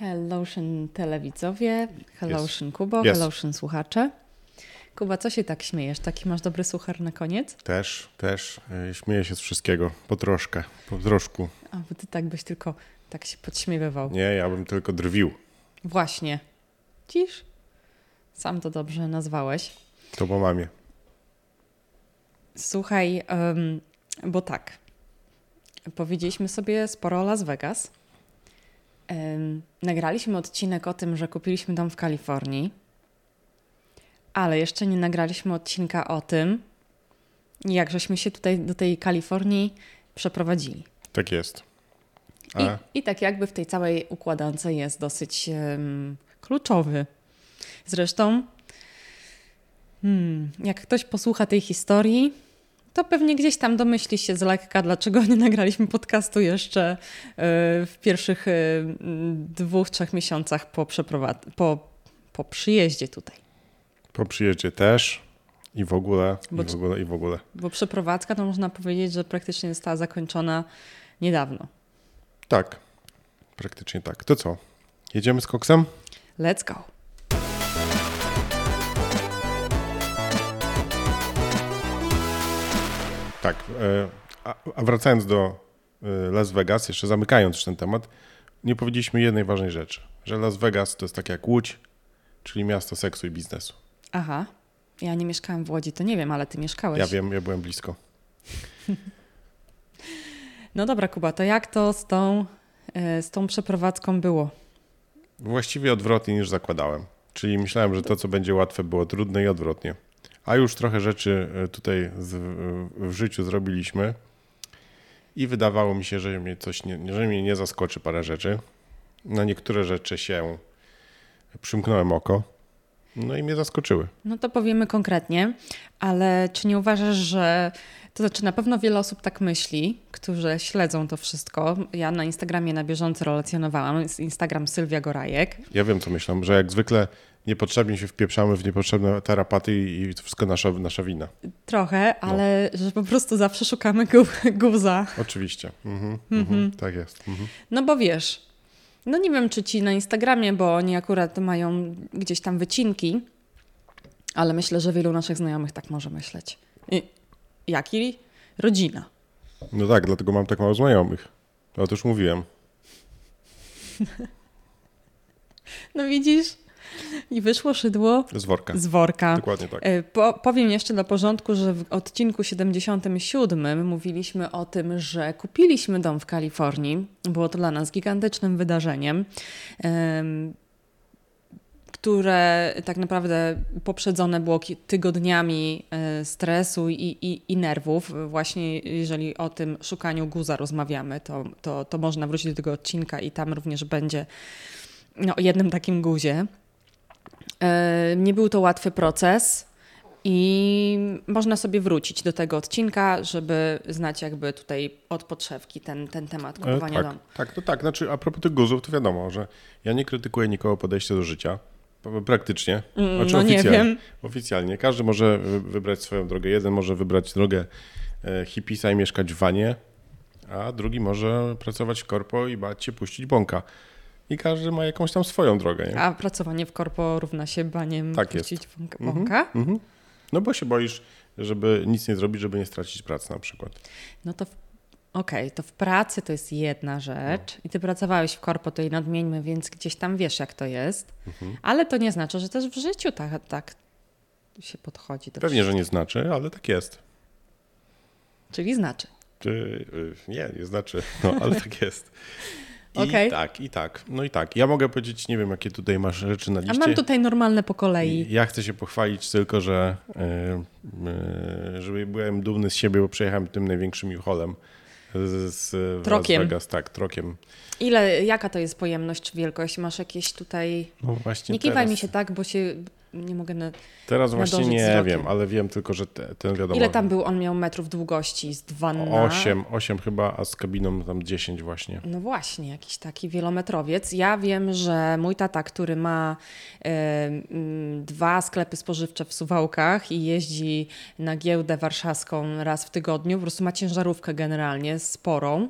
Hellotion telewidzowie, Hellotion Yes. Kubo, Yes. Hellotion słuchacze. Kuba, co się tak śmiejesz? Taki masz dobry suchar na koniec? Też, też y, śmieję się z wszystkiego, po troszkę, po troszku. A, bo ty tak byś tylko tak się podśmiewywał. Nie, ja bym tylko drwił. Właśnie. Dziś? Sam to dobrze nazwałeś. To po mamie. Słuchaj, em, bo tak. Powiedzieliśmy sobie sporo o Las Vegas. Nagraliśmy odcinek o tym, że kupiliśmy dom w Kalifornii, ale jeszcze nie nagraliśmy odcinka o tym, jak żeśmy się tutaj do tej Kalifornii przeprowadzili. Tak jest. I, A, I tak jakby w tej całej układance jest dosyć em, kluczowy. Zresztą, hmm, jak ktoś posłucha tej historii, to pewnie gdzieś tam domyśli się z lekka, dlaczego nie nagraliśmy podcastu jeszcze e, w pierwszych e, dwóch, trzech miesiącach po, przeprowad- po, po przyjeździe tutaj. po przyjeździe też i w ogóle, Bo i w ogóle, i w ogóle. Bo przeprowadzka to można powiedzieć, że praktycznie została zakończona niedawno. Tak, praktycznie tak. To co? Jedziemy z koksem? Let's go! Tak. e, A, wracając do e, Las Vegas, jeszcze zamykając już ten temat, nie powiedzieliśmy jednej ważnej rzeczy, że Las Vegas to jest tak jak Łódź, czyli miasto seksu i biznesu. Aha. Ja nie mieszkałam w Łodzi, to nie wiem, ale ty mieszkałeś. Ja wiem, ja byłem blisko. No dobra, Kuba, to jak to z tą, e, z tą przeprowadzką było? Właściwie odwrotnie niż zakładałem. Czyli myślałem, że to, co będzie łatwe, było trudne i odwrotnie. A już trochę rzeczy e, tutaj z, w życiu zrobiliśmy i wydawało mi się, że mnie coś nie, że mnie nie zaskoczy parę rzeczy. Na niektóre rzeczy się przymknąłem oko, no i mnie zaskoczyły. No to powiemy konkretnie, ale czy nie uważasz, że to znaczy na pewno wiele osób tak myśli, którzy śledzą to wszystko. Ja na Instagramie na bieżąco relacjonowałam, Instagram Sylwia Gorajek. Ja wiem, co myślę, że jak zwykle niepotrzebnie się wpieprzamy w niepotrzebne tarapaty i, i to wszystko nasza, nasza wina. Trochę, No. ale że po prostu zawsze szukamy gu, guza. Oczywiście. Mhm, mhm, tak jest. Mhm. No bo wiesz, no nie wiem czy ci na Instagramie, bo oni akurat mają gdzieś tam wycinki, ale myślę, że wielu naszych znajomych tak może myśleć. I, jaki? Rodzina. No tak, dlatego mam tak mało znajomych. O to już mówiłem. No widzisz? I wyszło szydło Z worka. z worka. Dokładnie tak. E, Po, powiem jeszcze dla porządku, że w odcinku 77 mówiliśmy o tym, że kupiliśmy dom w Kalifornii. Było to dla nas gigantycznym wydarzeniem, em, które tak naprawdę poprzedzone było tygodniami e, stresu i, i, i nerwów. Właśnie jeżeli o tym szukaniu guza rozmawiamy, to, to, to można wrócić do tego odcinka i tam również będzie no, o jednym takim guzie. E, Nie był to łatwy proces i można sobie wrócić do tego odcinka, żeby znać jakby tutaj od podszewki ten, ten temat E, kupowania tak, domu. tak, to tak. Znaczy, a propos tych guzów, to wiadomo, że ja nie krytykuję nikogo podejścia do życia. Praktycznie. Mm, Znaczy No nie oficjalnie. wiem. Oficjalnie. Każdy może wy- wybrać swoją drogę. Jeden może wybrać drogę e, hipisa i mieszkać w wanie, a drugi może pracować w korpo i bać się puścić bąka. I każdy ma jakąś tam swoją drogę. Nie? A pracowanie w korpo równa się baniem Tak puścić wąka? Mhm. No bo się boisz, żeby nic nie zrobić, żeby nie stracić pracy na przykład. No to okej, to w pracy to jest jedna rzecz No. i ty pracowałeś w korpo, to jej nadmieńmy, więc gdzieś tam wiesz jak to jest, Mhm. ale to nie znaczy, że też w życiu tak, tak się podchodzi do Pewnie, że nie znaczy, ale tak jest. Czyli znaczy. Czy, y, nie, nie znaczy, no ale tak jest. I Okej. tak, i tak. No i tak. Ja mogę powiedzieć, nie wiem, jakie tutaj masz rzeczy na A liście. mam tutaj normalne po kolei. Ja chcę się pochwalić tylko, że y, y, żeby byłem dumny z siebie, bo przejechałem tym największym Juholem z, z Trokiem. Vegas, tak, trokiem. Ile, jaka to jest pojemność czy wielkość? Masz jakieś tutaj... No właśnie Nie kiwaj mi się tak, bo się nie mogę... Na... Teraz właśnie nie wiem, ale wiem tylko, że te, ten wiadomo. Ile tam był? On miał metrów długości z dwa na... 8, 8 chyba, a z kabiną tam 10 właśnie. No właśnie, jakiś taki wielometrowiec. Ja wiem, że mój tata, który ma mm, dwa sklepy spożywcze w Suwałkach i jeździ na giełdę warszawską raz w tygodniu, po prostu ma ciężarówkę generalnie sporą.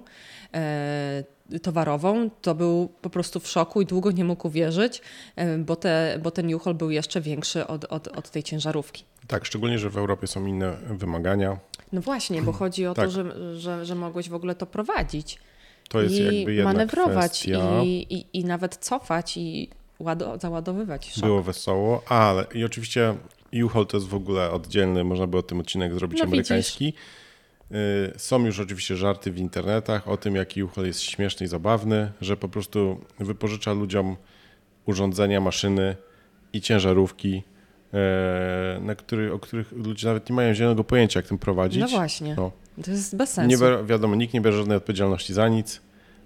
E, towarową, to był po prostu w szoku i długo nie mógł uwierzyć, bo, te, bo ten U-Haul był jeszcze większy od, od, od tej ciężarówki. Tak, szczególnie, że w Europie są inne wymagania. No właśnie, bo chodzi o tak. to, że, że, że mogłeś w ogóle to prowadzić. To jest I jakby manewrować kwestia. I, i, i nawet cofać i łado, załadowywać. Szok. Było wesoło, ale i oczywiście U-Haul to jest w ogóle oddzielny, można by o tym odcinek zrobić No amerykański. Y, Są już oczywiście żarty w internetach o tym, jaki U-Haul jest śmieszny i zabawny, że po prostu wypożycza ludziom urządzenia, maszyny i ciężarówki, e, na który, o których ludzie nawet nie mają zielonego pojęcia, jak tym prowadzić. No właśnie, No. to jest bez sensu. Nie wi- wiadomo, nikt nie bierze żadnej odpowiedzialności za nic.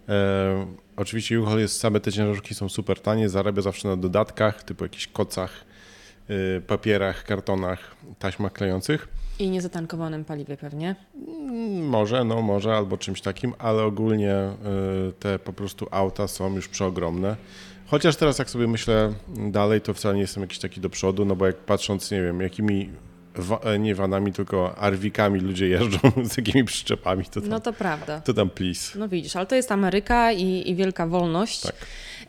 E, oczywiście U-Haul jest, same te ciężarówki są super tanie, zarabia zawsze na dodatkach, typu jakichś kocach, y, papierach, kartonach, taśmach klejących. I niezatankowanym paliwie pewnie. Mm, Może, no może, albo czymś takim, ale ogólnie y, te po prostu auta są już przeogromne. Chociaż teraz jak sobie myślę dalej, to wcale nie jestem jakiś taki do przodu, no bo jak patrząc, nie wiem, jakimi, wa- e, nie vanami, tylko arwikami ludzie jeżdżą, z jakimi przyczepami, to tam, No to prawda. to tam please. No widzisz, ale to jest Ameryka i, i wielka wolność. Tak.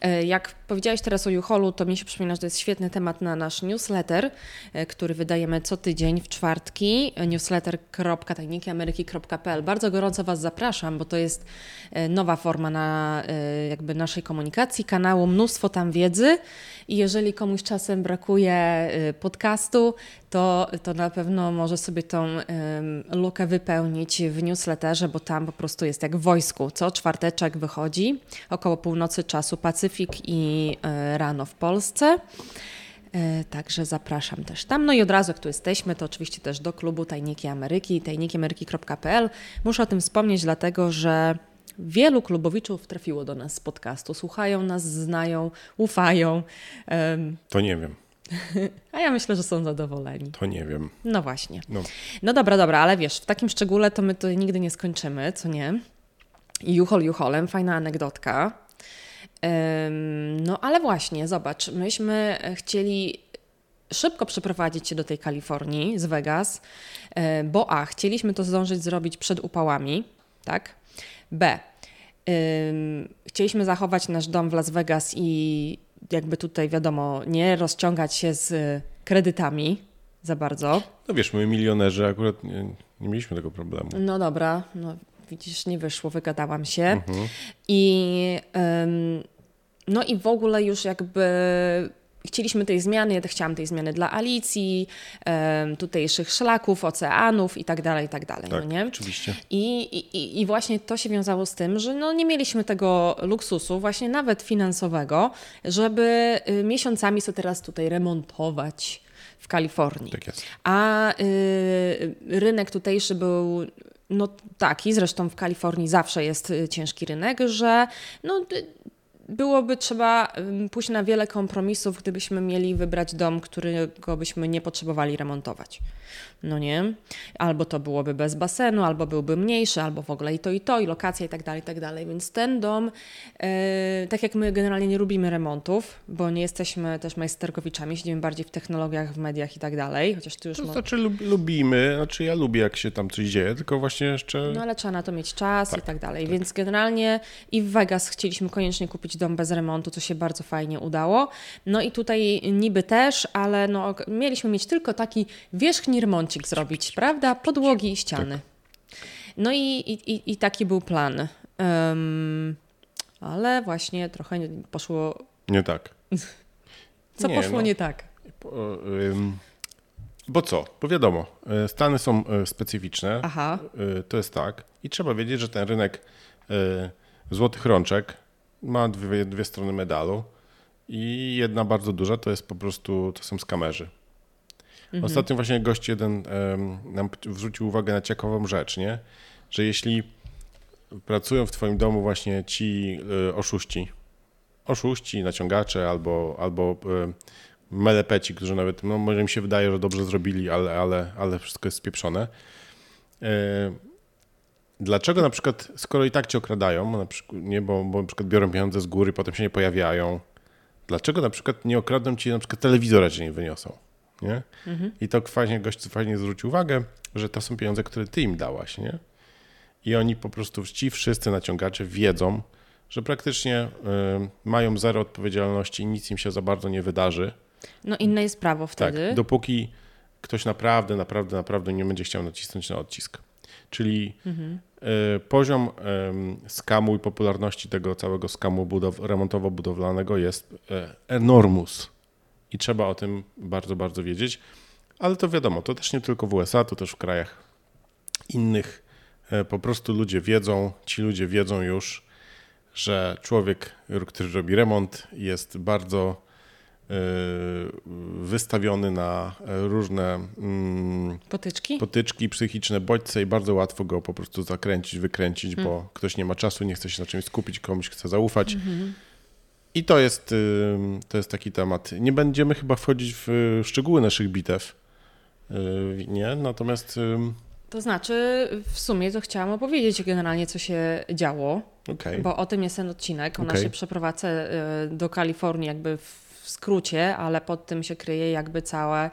E, Jak powiedziałeś teraz o Juholu, to mi się przypomina, że to jest świetny temat na nasz newsletter, e, który wydajemy co tydzień w czwartki. Newsletter.tajnikiameryki.pl. Bardzo gorąco Was zapraszam, bo to jest e, nowa forma na e, jakby naszej komunikacji, kanału, mnóstwo tam wiedzy i jeżeli komuś czasem brakuje podcastu, to, to na pewno może sobie tą lukę wypełnić w newsletterze, bo tam po prostu jest jak w wojsku. Co czwarteczek wychodzi około północy czasu Pacyfik i e, rano w Polsce. E, Także zapraszam też tam. No i od razu, jak tu jesteśmy, to oczywiście też do klubu Tajniki Ameryki, tajnikiameryki.pl. Muszę o tym wspomnieć, dlatego że wielu klubowiczów trafiło do nas z podcastu. Słuchają nas, znają, ufają. To nie wiem, A ja myślę, że są zadowoleni. to nie wiem. No właśnie. No. No dobra, dobra, ale wiesz, w takim szczególe to my to nigdy nie skończymy, co nie? Juhol Juholem, fajna anegdotka. No ale właśnie, zobacz, myśmy chcieli szybko przeprowadzić się do tej Kalifornii z Vegas, e, bo A, chcieliśmy to zdążyć zrobić przed upałami, tak? B, chcieliśmy zachować nasz dom w Las Vegas i jakby tutaj wiadomo, nie rozciągać się z kredytami za bardzo. No wiesz, my milionerzy akurat nie, nie mieliśmy tego problemu. No dobra, no widzisz, nie wyszło, wygadałam się. Mhm. I ym, no i w ogóle już jakby chcieliśmy tej zmiany, ja też chciałam tej zmiany dla Alicji, tutejszych szlaków, oceanów i tak dalej, i tak dalej, Tak, no nie? oczywiście. I, i, I właśnie to się wiązało z tym, że no nie mieliśmy tego luksusu, właśnie nawet finansowego, żeby y, miesiącami sobie teraz tutaj remontować w Kalifornii. Tak jest. A y, rynek tutejszy był no taki, zresztą w Kalifornii zawsze jest y, ciężki rynek, że no, y, byłoby trzeba pójść na wiele kompromisów, gdybyśmy mieli wybrać dom, którego byśmy nie potrzebowali remontować. No nie? Albo to byłoby bez basenu, albo byłby mniejszy, albo w ogóle i to, i to, i lokacja, i tak dalej, i tak dalej. Więc ten dom, e, tak jak my generalnie nie lubimy remontów, bo nie jesteśmy też majsterkowiczami, siedzimy bardziej w technologiach, w mediach i tak dalej, chociaż ty już... To znaczy lub, lubimy, znaczy ja lubię jak się tam coś dzieje, tylko właśnie jeszcze No ale trzeba na to mieć czas Tak, i tak dalej. Więc generalnie i w Vegas chcieliśmy koniecznie kupić dom bez remontu, co się bardzo fajnie udało. No i tutaj niby też, ale no, mieliśmy mieć tylko taki wierzchni remoncik zrobić, prawda? Podłogi i ściany. No i, i, i, taki był plan. Em, ale właśnie trochę poszło. nie tak. Co Nie, poszło no. nie tak? Bo, ym, bo co? Bo wiadomo, y, Stany są y, specyficzne, Aha. to jest tak. I trzeba wiedzieć, że ten rynek złotych rączek ma dwie, dwie strony medalu i jedna bardzo duża to jest po prostu, to są skamerzy. Ostatnio właśnie gość jeden nam zwrócił uwagę na ciekawą rzecz, nie? Że jeśli pracują w twoim domu właśnie ci y, oszuści, oszuści, naciągacze albo, albo y, melepeci, którzy nawet, no może mi się wydaje, że dobrze zrobili, ale, ale, ale wszystko jest spieprzone. Y, Dlaczego na przykład, skoro i tak cię okradają, na przykład, nie, bo, bo na przykład biorą pieniądze z góry, potem się nie pojawiają, dlaczego na przykład nie okradną ci, na przykład telewizora ci nie wyniosą? Nie? I to fajnie, gość fajnie zwrócił uwagę, że to są pieniądze, które ty im dałaś, nie? I oni po prostu, ci wszyscy naciągacze wiedzą, że praktycznie y, mają zero odpowiedzialności i nic im się za bardzo nie wydarzy. No inne jest prawo wtedy. Tak, dopóki ktoś naprawdę, naprawdę, naprawdę nie będzie chciał nacisnąć na odcisk. Czyli mhm. y, poziom y, skamu i popularności tego całego skamu budow remontowo-budowlanego jest y, enormus. I trzeba o tym bardzo, bardzo wiedzieć. Ale to wiadomo, to też nie tylko w USA, to też w krajach innych. E, po prostu ludzie wiedzą, ci ludzie wiedzą już, że człowiek, który robi remont, jest bardzo e, wystawiony na różne mm, potyczki? potyczki, psychiczne bodźce i bardzo łatwo go po prostu zakręcić, wykręcić, hmm. bo ktoś nie ma czasu, nie chce się na czymś skupić, komuś chce zaufać. Hmm. I to jest, y, to jest taki temat. Nie będziemy chyba wchodzić w szczegóły naszych bitew, y, nie? Natomiast... To znaczy, w sumie to chciałam opowiedzieć generalnie, co się działo, okay. bo o tym jest ten odcinek, o okay. naszej przeprowadzce y, do Kalifornii jakby w skrócie, ale pod tym się kryje jakby całe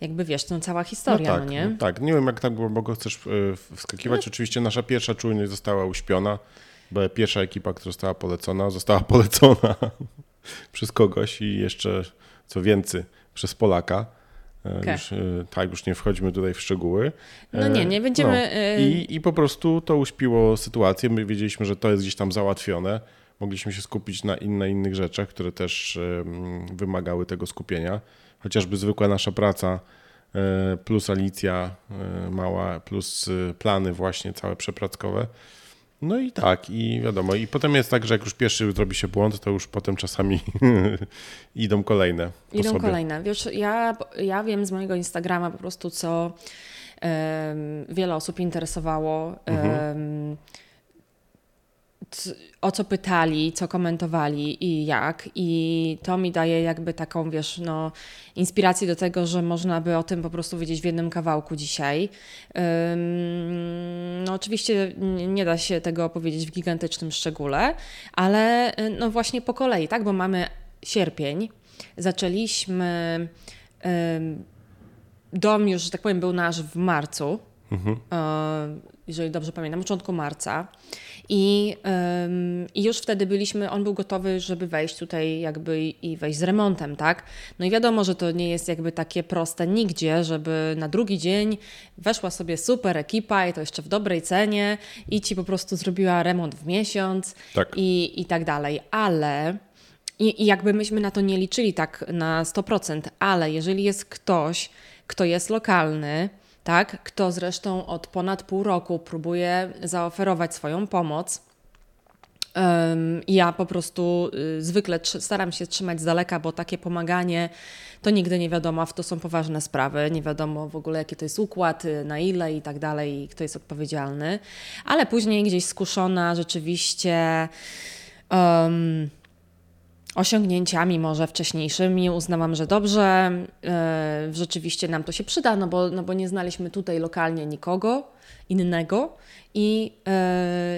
jakby wiesz, to cała historia, no, tak, no nie? No tak, nie wiem jak tak głęboko chcesz wskakiwać. No. Oczywiście nasza pierwsza czujność została uśpiona bo pierwsza ekipa, która została polecona, została polecona przez kogoś i jeszcze co więcej przez Polaka. E, okay. Już, e, tak, już nie wchodzimy tutaj w szczegóły. No nie, nie będziemy. No. I, I po prostu to uśpiło sytuację. My wiedzieliśmy, że to jest gdzieś tam załatwione. Mogliśmy się skupić na, in, na innych rzeczach, które też wymagały tego skupienia. Chociażby zwykła nasza praca, plus Alicja mała, plus plany właśnie całe przeprackowe no i tak, i wiadomo. I potem jest tak, że jak już pierwszy zrobi się błąd, to już potem czasami idą kolejne. Idą sobie. kolejne. Wiesz, ja, ja wiem z mojego Instagrama po prostu, co um, wiele osób interesowało. Mhm. Um, o co pytali, co komentowali i jak. I to mi daje jakby taką, wiesz, no, inspirację do tego, że można by o tym po prostu wiedzieć w jednym kawałku dzisiaj. no oczywiście nie da się tego opowiedzieć w gigantycznym szczególe, ale no właśnie po kolei, tak, bo mamy sierpień, zaczęliśmy dom już, że tak powiem, był nasz w marcu, mhm. E, jeżeli dobrze pamiętam, początku marca. I, I już wtedy byliśmy, on był gotowy, żeby wejść tutaj jakby i wejść z remontem, tak? No i wiadomo, że to nie jest jakby takie proste nigdzie, żeby na drugi dzień weszła sobie super ekipa i to jeszcze w dobrej cenie i ci po prostu zrobiła remont w miesiąc tak. i, i tak dalej. Ale i, i jakby myśmy na to nie liczyli tak na 100%, ale jeżeli jest ktoś, kto jest lokalny, tak? Kto zresztą od ponad pół roku próbuje zaoferować swoją pomoc. Ja po prostu y, zwykle staram się trzymać z daleka, bo takie pomaganie to nigdy nie wiadomo, a to są poważne sprawy, nie wiadomo w ogóle jaki to jest układ, y, na ile i tak dalej, i kto jest odpowiedzialny. Ale później gdzieś skuszona rzeczywiście. Um, osiągnięciami może wcześniejszymi. Uznałam, że dobrze, yy, rzeczywiście nam to się przyda, no bo, no bo nie znaliśmy tutaj lokalnie nikogo innego i,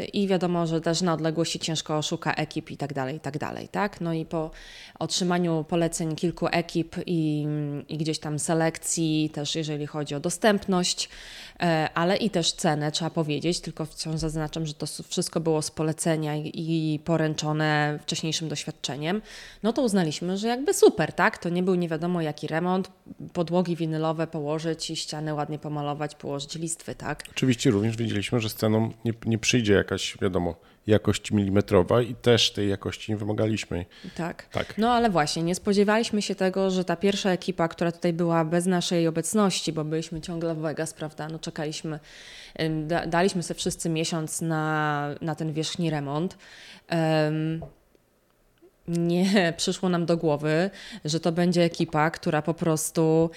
yy, i wiadomo, że też na odległości ciężko szuka ekip i tak dalej, i tak dalej, tak? No i po otrzymaniu poleceń kilku ekip i, i gdzieś tam selekcji, też jeżeli chodzi o dostępność, E, ale i też cenę, trzeba powiedzieć, tylko wciąż zaznaczam, że to wszystko było z polecenia i poręczone wcześniejszym doświadczeniem, no to uznaliśmy, że jakby super, tak? To nie był nie wiadomo jaki remont, podłogi winylowe położyć i ściany ładnie pomalować, położyć listwy, tak? Oczywiście również wiedzieliśmy, że z ceną nie, nie przyjdzie jakaś, wiadomo, jakość milimetrowa i też tej jakości nie wymagaliśmy. Tak. tak. No ale właśnie, nie spodziewaliśmy się tego, że ta pierwsza ekipa, która tutaj była bez naszej obecności, bo byliśmy ciągle w Vegas, prawda? No czekaliśmy, da, daliśmy sobie wszyscy miesiąc na, na ten wierzchni remont. Um, nie przyszło nam do głowy, że to będzie ekipa, która po prostu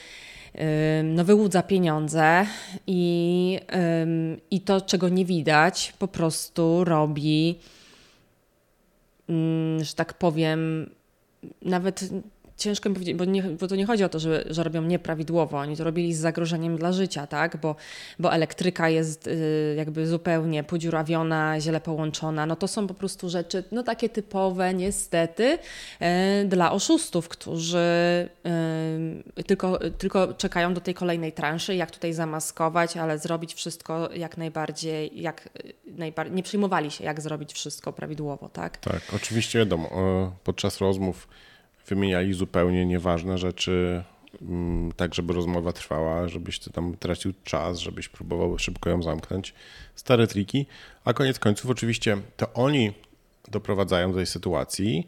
no, wyłudza pieniądze i, i to, czego nie widać, po prostu robi, mm, że tak powiem, nawet ciężko mi powiedzieć, bo, nie, bo to nie chodzi o to, że, że robią nieprawidłowo, oni to robili z zagrożeniem dla życia, tak? Bo, bo elektryka jest y, jakby zupełnie podziurawiona, źle połączona. No to są po prostu rzeczy, no takie typowe niestety y, dla oszustów, którzy y, tylko, tylko czekają do tej kolejnej transzy, jak tutaj zamaskować, ale zrobić wszystko jak najbardziej, jak najbardziej, nie przyjmowali się, jak zrobić wszystko prawidłowo, tak? Tak, oczywiście wiadomo, podczas rozmów wymieniali zupełnie nieważne rzeczy, mm, tak żeby rozmowa trwała, żebyś ty tam tracił czas, żebyś próbował szybko ją zamknąć. Stare triki, a koniec końców oczywiście to oni doprowadzają do tej sytuacji,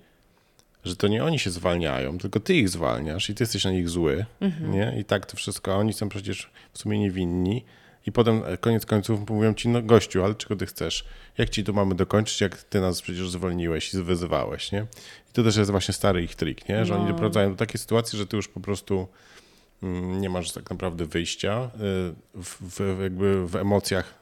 że to nie oni się zwalniają, tylko ty ich zwalniasz i ty jesteś na nich zły, mhm. nie? I tak to wszystko, oni są przecież w sumie niewinni i potem e, koniec końców mówią ci, no gościu, ale czego ty chcesz? Jak ci to mamy dokończyć, jak ty nas przecież zwolniłeś i wyzywałeś, nie? I to też jest właśnie stary ich trik, nie? Że no. oni doprowadzają do takiej sytuacji, że ty już po prostu mm, nie masz tak naprawdę wyjścia y, w, w, jakby w emocjach.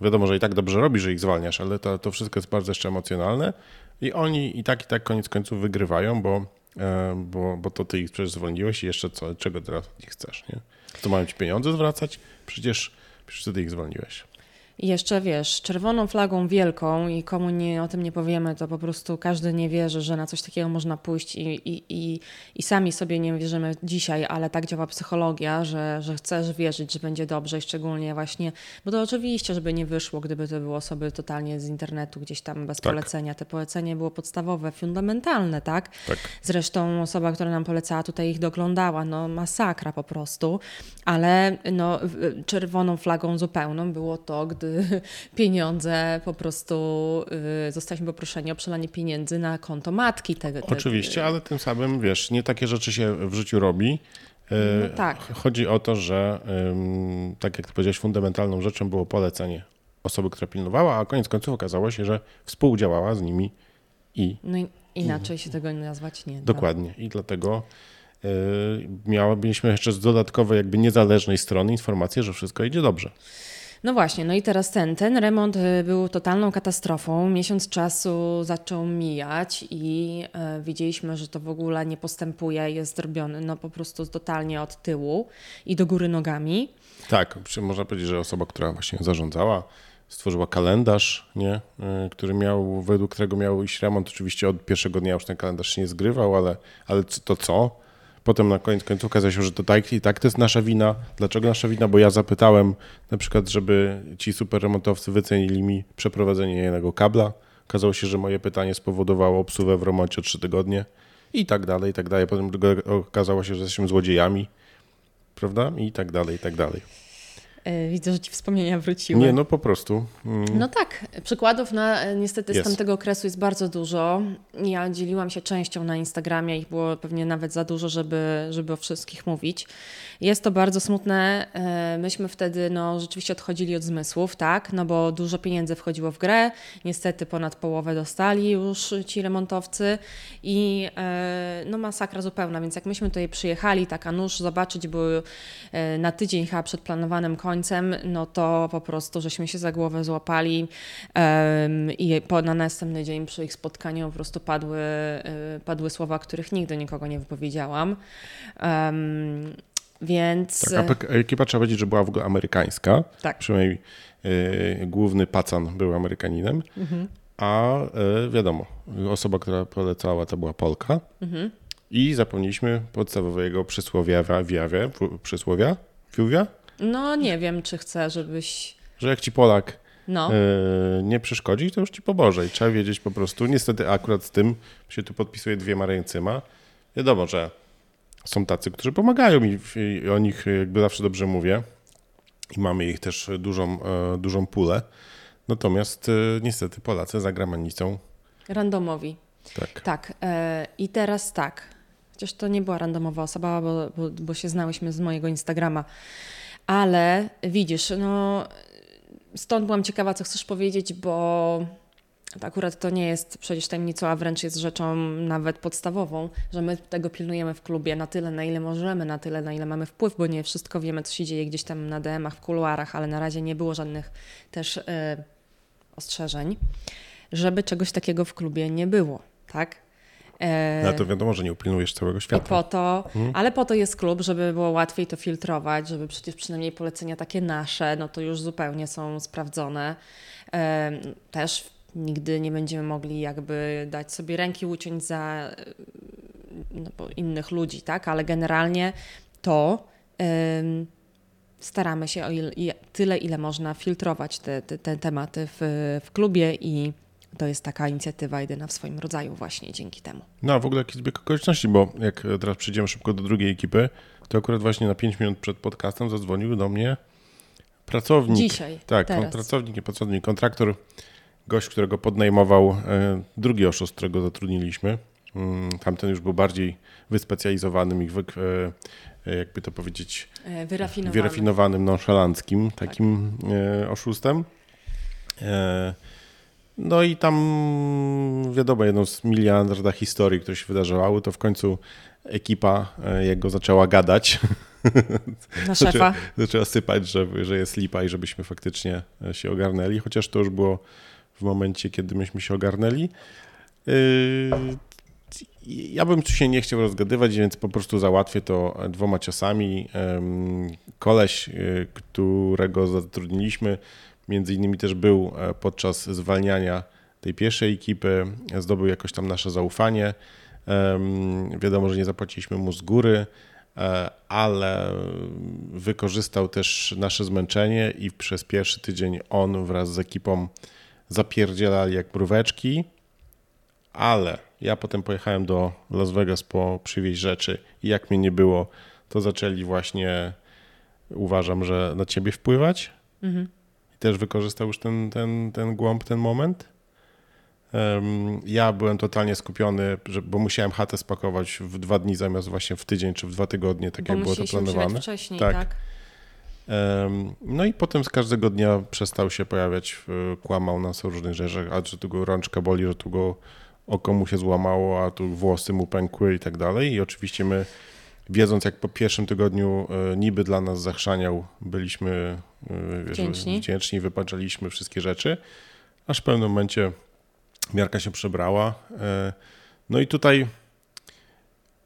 Wiadomo, że i tak dobrze robisz, że ich zwalniasz, ale to, to wszystko jest bardzo jeszcze emocjonalne i oni i tak, i tak koniec końców wygrywają, bo, e, bo, bo to ty ich przecież zwolniłeś i jeszcze co, czego teraz nie chcesz, nie? To mają ci pieniądze zwracać? Przecież Przecież wtedy ich zwolniłeś. I jeszcze wiesz, czerwoną flagą wielką i komu nie, o tym nie powiemy, to po prostu każdy nie wierzy, że na coś takiego można pójść i, i, i, i sami sobie nie wierzymy dzisiaj, ale tak działa psychologia, że, że chcesz wierzyć, że będzie dobrze i szczególnie właśnie, bo to oczywiście, żeby nie wyszło, gdyby to były osoby totalnie z internetu, gdzieś tam bez tak. polecenia. Te polecenie było podstawowe, fundamentalne, tak? tak? Zresztą osoba, która nam polecała, tutaj ich doglądała, no masakra po prostu, ale no, czerwoną flagą zupełną było to, gdy pieniądze, po prostu y, zostaliśmy poproszeni o przelanie pieniędzy na konto matki. Tego, Oczywiście, ale tym samym, wiesz, nie takie rzeczy się w życiu robi. Y, no tak. Chodzi o to, że tak jak ty powiedziałeś, fundamentalną rzeczą było polecenie osoby, która pilnowała, a koniec końców okazało się, że współdziałała z nimi i... No i inaczej się tego nazwać nie. Dokładnie. I dlatego y, mieliśmy jeszcze z dodatkowej, jakby niezależnej strony informację, że wszystko idzie dobrze. No właśnie, no i teraz ten, ten remont y, był totalną katastrofą. Miesiąc czasu zaczął mijać i e, widzieliśmy, że to w ogóle nie postępuje, jest zrobiony no po prostu totalnie od tyłu i do góry nogami. Tak, można powiedzieć, że osoba, która właśnie zarządzała, stworzyła kalendarz, nie? E, który miał, według którego miał iść remont. Oczywiście od pierwszego dnia już ten kalendarz się nie zgrywał, ale, ale to co? Potem na koniec końców okazało się, że to tak i tak to jest nasza wina. Dlaczego nasza wina? Bo ja zapytałem na przykład, żeby ci super remontowcy wycenili mi przeprowadzenie jednego kabla. Okazało się, że moje pytanie spowodowało obsuwę w remoncie 3 tygodnie i tak dalej, i tak dalej. Potem okazało się, że jesteśmy złodziejami, prawda? I tak dalej, i tak dalej. E, widzę, że ci wspomnienia wróciły. Nie, no po prostu. Mm. No tak, przykładów na e, niestety z tamtego okresu jest bardzo dużo. Ja dzieliłam się częścią na Instagramie, ich było pewnie nawet za dużo, żeby, żeby o wszystkich mówić. Jest to bardzo smutne. E, myśmy wtedy no, rzeczywiście odchodzili od zmysłów, tak? No bo dużo pieniędzy wchodziło w grę. Niestety ponad połowę dostali już ci remontowcy i no masakra zupełna. Więc jak myśmy tutaj przyjechali, tak a nóż zobaczyć, bo na tydzień chyba przed planowanym końcem końcem, no to po prostu żeśmy się za głowę złapali um, i po, na następny dzień przy ich spotkaniu po prostu padły, y, padły słowa, których nigdy nikogo nie wypowiedziałam. Um, więc... Tak, ekipa trzeba powiedzieć, że była w ogóle amerykańska. Tak. Przynajmniej y, główny pacan był Amerykaninem. Mhm. A y, wiadomo, osoba, która polecała, to była Polka. Mhm. I zapomnieliśmy podstawowego przysłowia, wiawia, przysłowia, fiuwia? No nie wiem, czy chcę, żebyś... Że jak ci Polak no. yy, nie przeszkodzi, to już ci pomoże i trzeba wiedzieć po prostu. Niestety akurat z tym się tu podpisuje dwiema ręcyma. Wiadomo, że są tacy, którzy pomagają mi i o nich jakby zawsze dobrze mówię i mamy ich też dużą, yy, dużą pulę. Natomiast yy, niestety Polacy za granicą. Randomowi. Tak. Tak. I teraz tak. Chociaż to nie była randomowa osoba, bo, bo, bo się znałyśmy z mojego Instagrama ale widzisz, no stąd byłam ciekawa, co chcesz powiedzieć, bo akurat to nie jest przecież tajemnicą, a wręcz jest rzeczą nawet podstawową, że my tego pilnujemy w klubie na tyle, na ile możemy, na tyle, na ile mamy wpływ, bo nie wszystko wiemy, co się dzieje gdzieś tam na DM-ach, w kuluarach, ale na razie nie było żadnych też yy, ostrzeżeń, żeby czegoś takiego w klubie nie było, tak? E, No to wiadomo, że nie upilnujesz całego I świata. po to, Mhm. ale po to jest klub, żeby było łatwiej to filtrować, żeby przecież przynajmniej polecenia takie nasze, no to już zupełnie są sprawdzone. Em, Też nigdy nie będziemy mogli jakby dać sobie ręki uciąć za e, no, innych ludzi, tak? Ale generalnie to em, staramy się o ile, i- tyle, ile można filtrować te, te, te tematy w, w klubie i to jest taka inicjatywa jedyna w swoim rodzaju właśnie dzięki temu. No a w ogóle jakiś zbieg okoliczności, bo jak teraz przejdziemy szybko do drugiej ekipy, to akurat właśnie na 5 minut przed podcastem zadzwonił do mnie pracownik. Dzisiaj, Tak, teraz. pracownik, nie pracownik, kontraktor, gość, którego podnajmował e, drugi oszust, którego zatrudniliśmy. Mm, Tamten już był bardziej wyspecjalizowanym i wy, e, e, jakby to powiedzieć, E, Wyrafinowany. wyrafinowanym, nonszalanckim takim e, oszustem. E, no i tam wiadomo, jedną z miliarda historii, które się wydarzały, to w końcu ekipa e, jego zaczęła gadać. Na szefa. Zaczęła sypać, że, że jest lipa i żebyśmy faktycznie e, się ogarnęli, chociaż to już było w momencie, kiedy myśmy się ogarnęli. Yy, Ja bym tu się nie chciał rozgadywać, więc po prostu załatwię to dwoma ciosami. Em, Koleś, którego zatrudniliśmy, między innymi też był e, podczas zwalniania tej pierwszej ekipy, zdobył jakoś tam nasze zaufanie. Wiadomo, że nie zapłaciliśmy mu z góry, e, ale wykorzystał też nasze zmęczenie i przez pierwszy tydzień on wraz z ekipą zapierdzielali jak mróweczki, ale ja potem pojechałem do Las Vegas po przywieźć rzeczy i jak mnie nie było, to zaczęli właśnie, uważam, że na ciebie wpływać. Mhm. Też wykorzystał już ten, ten, ten głąb, ten moment. Ja byłem totalnie skupiony, bo musiałem chatę spakować w dwa dni zamiast właśnie w tydzień czy w dwa tygodnie, tak Bo jak było to planowane. wcześniej, Tak. tak. No i potem z każdego dnia przestał się pojawiać, kłamał nas o różnych rzeczach, a że tu go rączka boli, że tu go oko mu się złamało, a tu włosy mu pękły i tak dalej. I oczywiście my, wiedząc jak po pierwszym tygodniu e, niby dla nas zachrzaniał, byliśmy e, wiesz, Wdzięczni. wdzięczni, wypaczaliśmy wszystkie rzeczy, aż w pewnym momencie miarka się przebrała. E, No i tutaj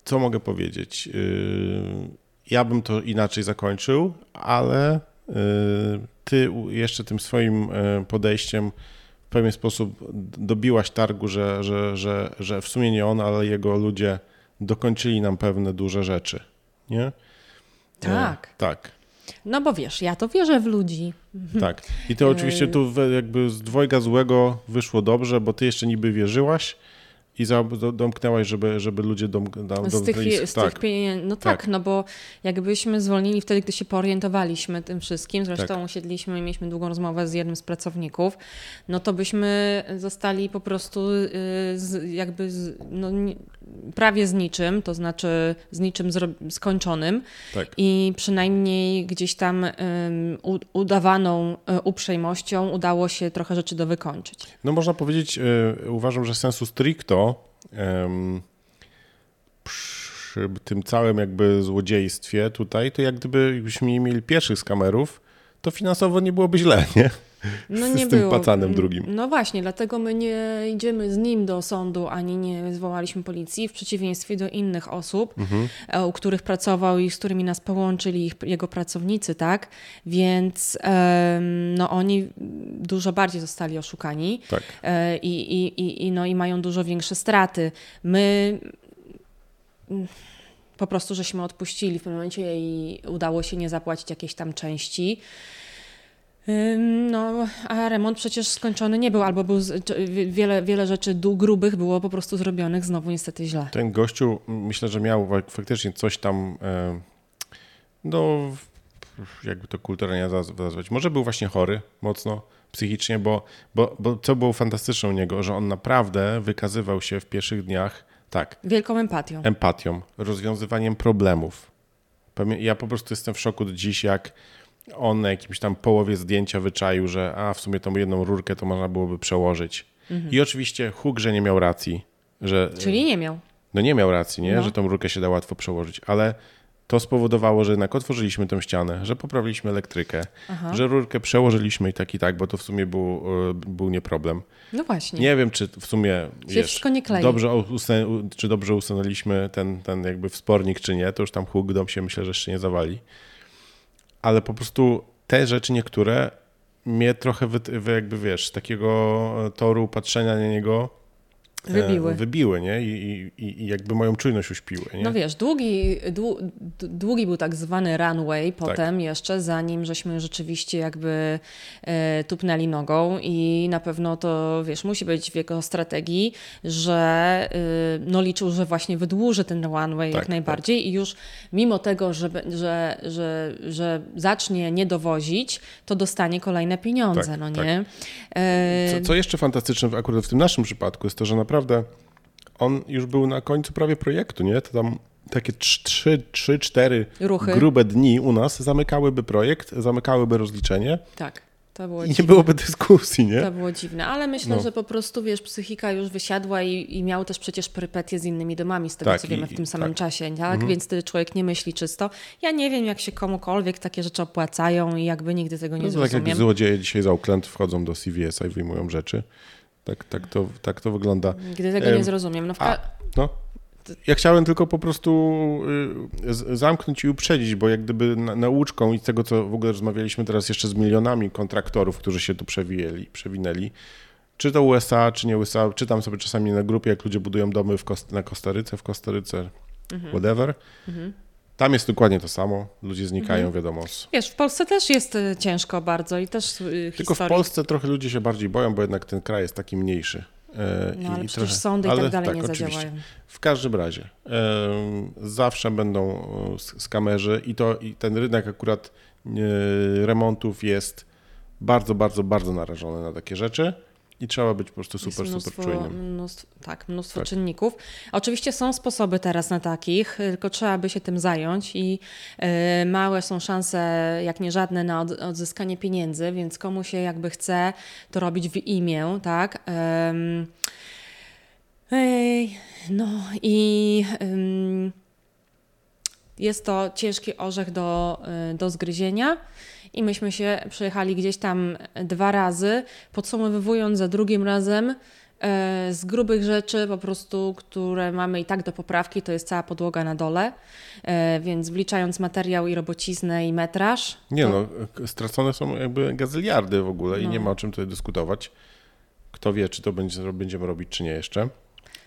co mogę powiedzieć? Ja bym to inaczej zakończył, ale ty jeszcze tym swoim podejściem w pewien sposób dobiłaś targu, że, że, że, że w sumie nie on, ale jego ludzie dokończyli nam pewne duże rzeczy. Nie? Tak. E, tak. No bo wiesz, ja to wierzę w ludzi. Tak. I to oczywiście tu we- jakby z dwojga złego wyszło dobrze, bo ty jeszcze niby wierzyłaś i domknęłaś, żeby, żeby ludzie dom, dom, Z tych, z tak. tych pieniędzy. No tak, Tak. no bo jakbyśmy zwolnili wtedy, gdy się porientowaliśmy tym wszystkim, zresztą Tak. usiedliśmy i mieliśmy długą rozmowę z jednym z pracowników, no to byśmy zostali po prostu y, z, jakby z, no, prawie z niczym, to znaczy z niczym skończonym Tak. i przynajmniej gdzieś tam udawaną y, uprzejmością udało się trochę rzeczy do wykończyć. No można powiedzieć, e, uważam, że sensu stricto przy tym całym jakby złodziejstwie tutaj, to jak gdyby byśmy nie mieli pierwszych skamerów, to finansowo nie byłoby źle, nie? No Z nie tym było. pacanem drugim. No właśnie, dlatego my nie idziemy z nim do sądu, ani nie zwołaliśmy policji, w przeciwieństwie do innych osób, Mhm. e, u których pracował i z którymi nas połączyli ich, jego pracownicy, tak? Więc em, no oni dużo bardziej zostali oszukani Tak. e, i, i, i, i, no, i mają dużo większe straty. My mm, po prostu żeśmy odpuścili w pewnym momencie i udało się nie zapłacić jakiejś tam części. No, a remont przecież skończony nie był, albo był wiele, wiele rzeczy grubych było po prostu zrobionych znowu niestety źle. Ten gościu myślę, że miał fak- faktycznie coś tam, e, no jakby to kulturalnie naz- nazwać. Może był właśnie chory mocno psychicznie, bo, bo, bo co było fantastyczne u niego, że on naprawdę wykazywał się w pierwszych dniach tak, Wielką empatią. empatią, rozwiązywaniem problemów. Ja po prostu jestem w szoku do dziś, jak on na jakimś tam połowie zdjęcia wyczaił, że a w sumie tą jedną rurkę to można byłoby przełożyć. I oczywiście Huk, że nie miał racji, że Czyli nie miał. no nie miał racji, nie? No. że tą rurkę się da łatwo przełożyć, ale to spowodowało, że jednak otworzyliśmy tę ścianę, że poprawiliśmy elektrykę, Aha. że rurkę przełożyliśmy i tak i tak, bo to w sumie był, e, był nie problem. No właśnie. Nie wiem, czy w sumie się wiesz, wszystko nie klei. Dobrze, czy dobrze usunęliśmy ten, ten jakby wspornik, czy nie, to już tam huk dom się myślę, że jeszcze nie zawali. Ale po prostu te rzeczy niektóre mnie trochę wy, jakby wiesz, takiego toru patrzenia na niego Wybiły. Wybiły, nie? I, i, I, jakby moją czujność uśpiły. Nie? No wiesz, długi, długi był tak zwany runway potem tak. jeszcze, zanim żeśmy rzeczywiście jakby e, tupnęli nogą i na pewno to, wiesz, musi być w jego strategii, że e, no liczył, że właśnie wydłuży ten runway tak, jak najbardziej tak. i już mimo tego, że, że, że, że zacznie nie dowozić, to dostanie kolejne pieniądze, tak, no tak. nie? E... Co, co jeszcze fantastyczne akurat w tym naszym przypadku jest to, że naprawdę naprawdę on już był na końcu prawie projektu, nie? To tam takie 3-4 grube dni u nas zamykałyby projekt, zamykałyby rozliczenie. Tak. To było I nie byłoby dyskusji, nie? To było dziwne, ale myślę, no. że po prostu, wiesz, psychika już wysiadła i, i miał też przecież perypetie z innymi domami, z tego tak, co wiemy, w tym samym tak. czasie, tak? Mhm. Więc wtedy człowiek nie myśli czysto. Ja nie wiem, jak się komukolwiek takie rzeczy opłacają i jakby nigdy tego nie no, zrozumiem. Tak jak złodzieje dzisiaj z Oakland wchodzą do CVS-a i wyjmują rzeczy. Tak, tak, to, tak to wygląda. Gdy tego nie zrozumiem. No, A, no. Ja chciałem tylko po prostu y, zamknąć i uprzedzić, bo jak gdyby nauczką i tego, co w ogóle rozmawialiśmy teraz jeszcze z milionami kontraktorów, którzy się tu przewijeli, przewinęli, czy to USA, czy nie USA, czytam sobie czasami na grupie, jak ludzie budują domy w Kost na Kostaryce, w Kostaryce, mhm. whatever. Mhm. Tam jest dokładnie to samo. Ludzie znikają, mhm. wiadomo. Wiesz, w Polsce też jest y, ciężko bardzo i też yy, Tylko w Polsce trochę ludzie się bardziej boją, bo jednak ten kraj jest taki mniejszy. E, no, ale i przecież trochę, sądy ale, i tak dalej tak, nie oczywiście. zadziałają. W każdym razie e, zawsze będą e, skamerzy i to i ten rynek akurat remontów jest bardzo, bardzo, bardzo narażony na takie rzeczy. I trzeba być po prostu super, mnóstwo, super czujnym. Mnóstwo, tak, mnóstwo tak. czynników. Oczywiście są sposoby teraz na takich, tylko trzeba by się tym zająć i y, małe są szanse, jak nie żadne, na od, odzyskanie pieniędzy, więc komu się jakby chce to robić w imię, tak. Ym, no i jest to ciężki orzech do, y, do zgryzienia i myśmy się przejechali gdzieś tam dwa razy, podsumowując za drugim razem e, z grubych rzeczy po prostu, które mamy i tak do poprawki, to jest cała podłoga na dole, e, więc wliczając materiał i robociznę i metraż. Nie to... no, stracone są jakby gazyliardy w ogóle no. i nie ma o czym tutaj dyskutować. Kto wie, czy to będzie, będziemy robić, czy nie jeszcze.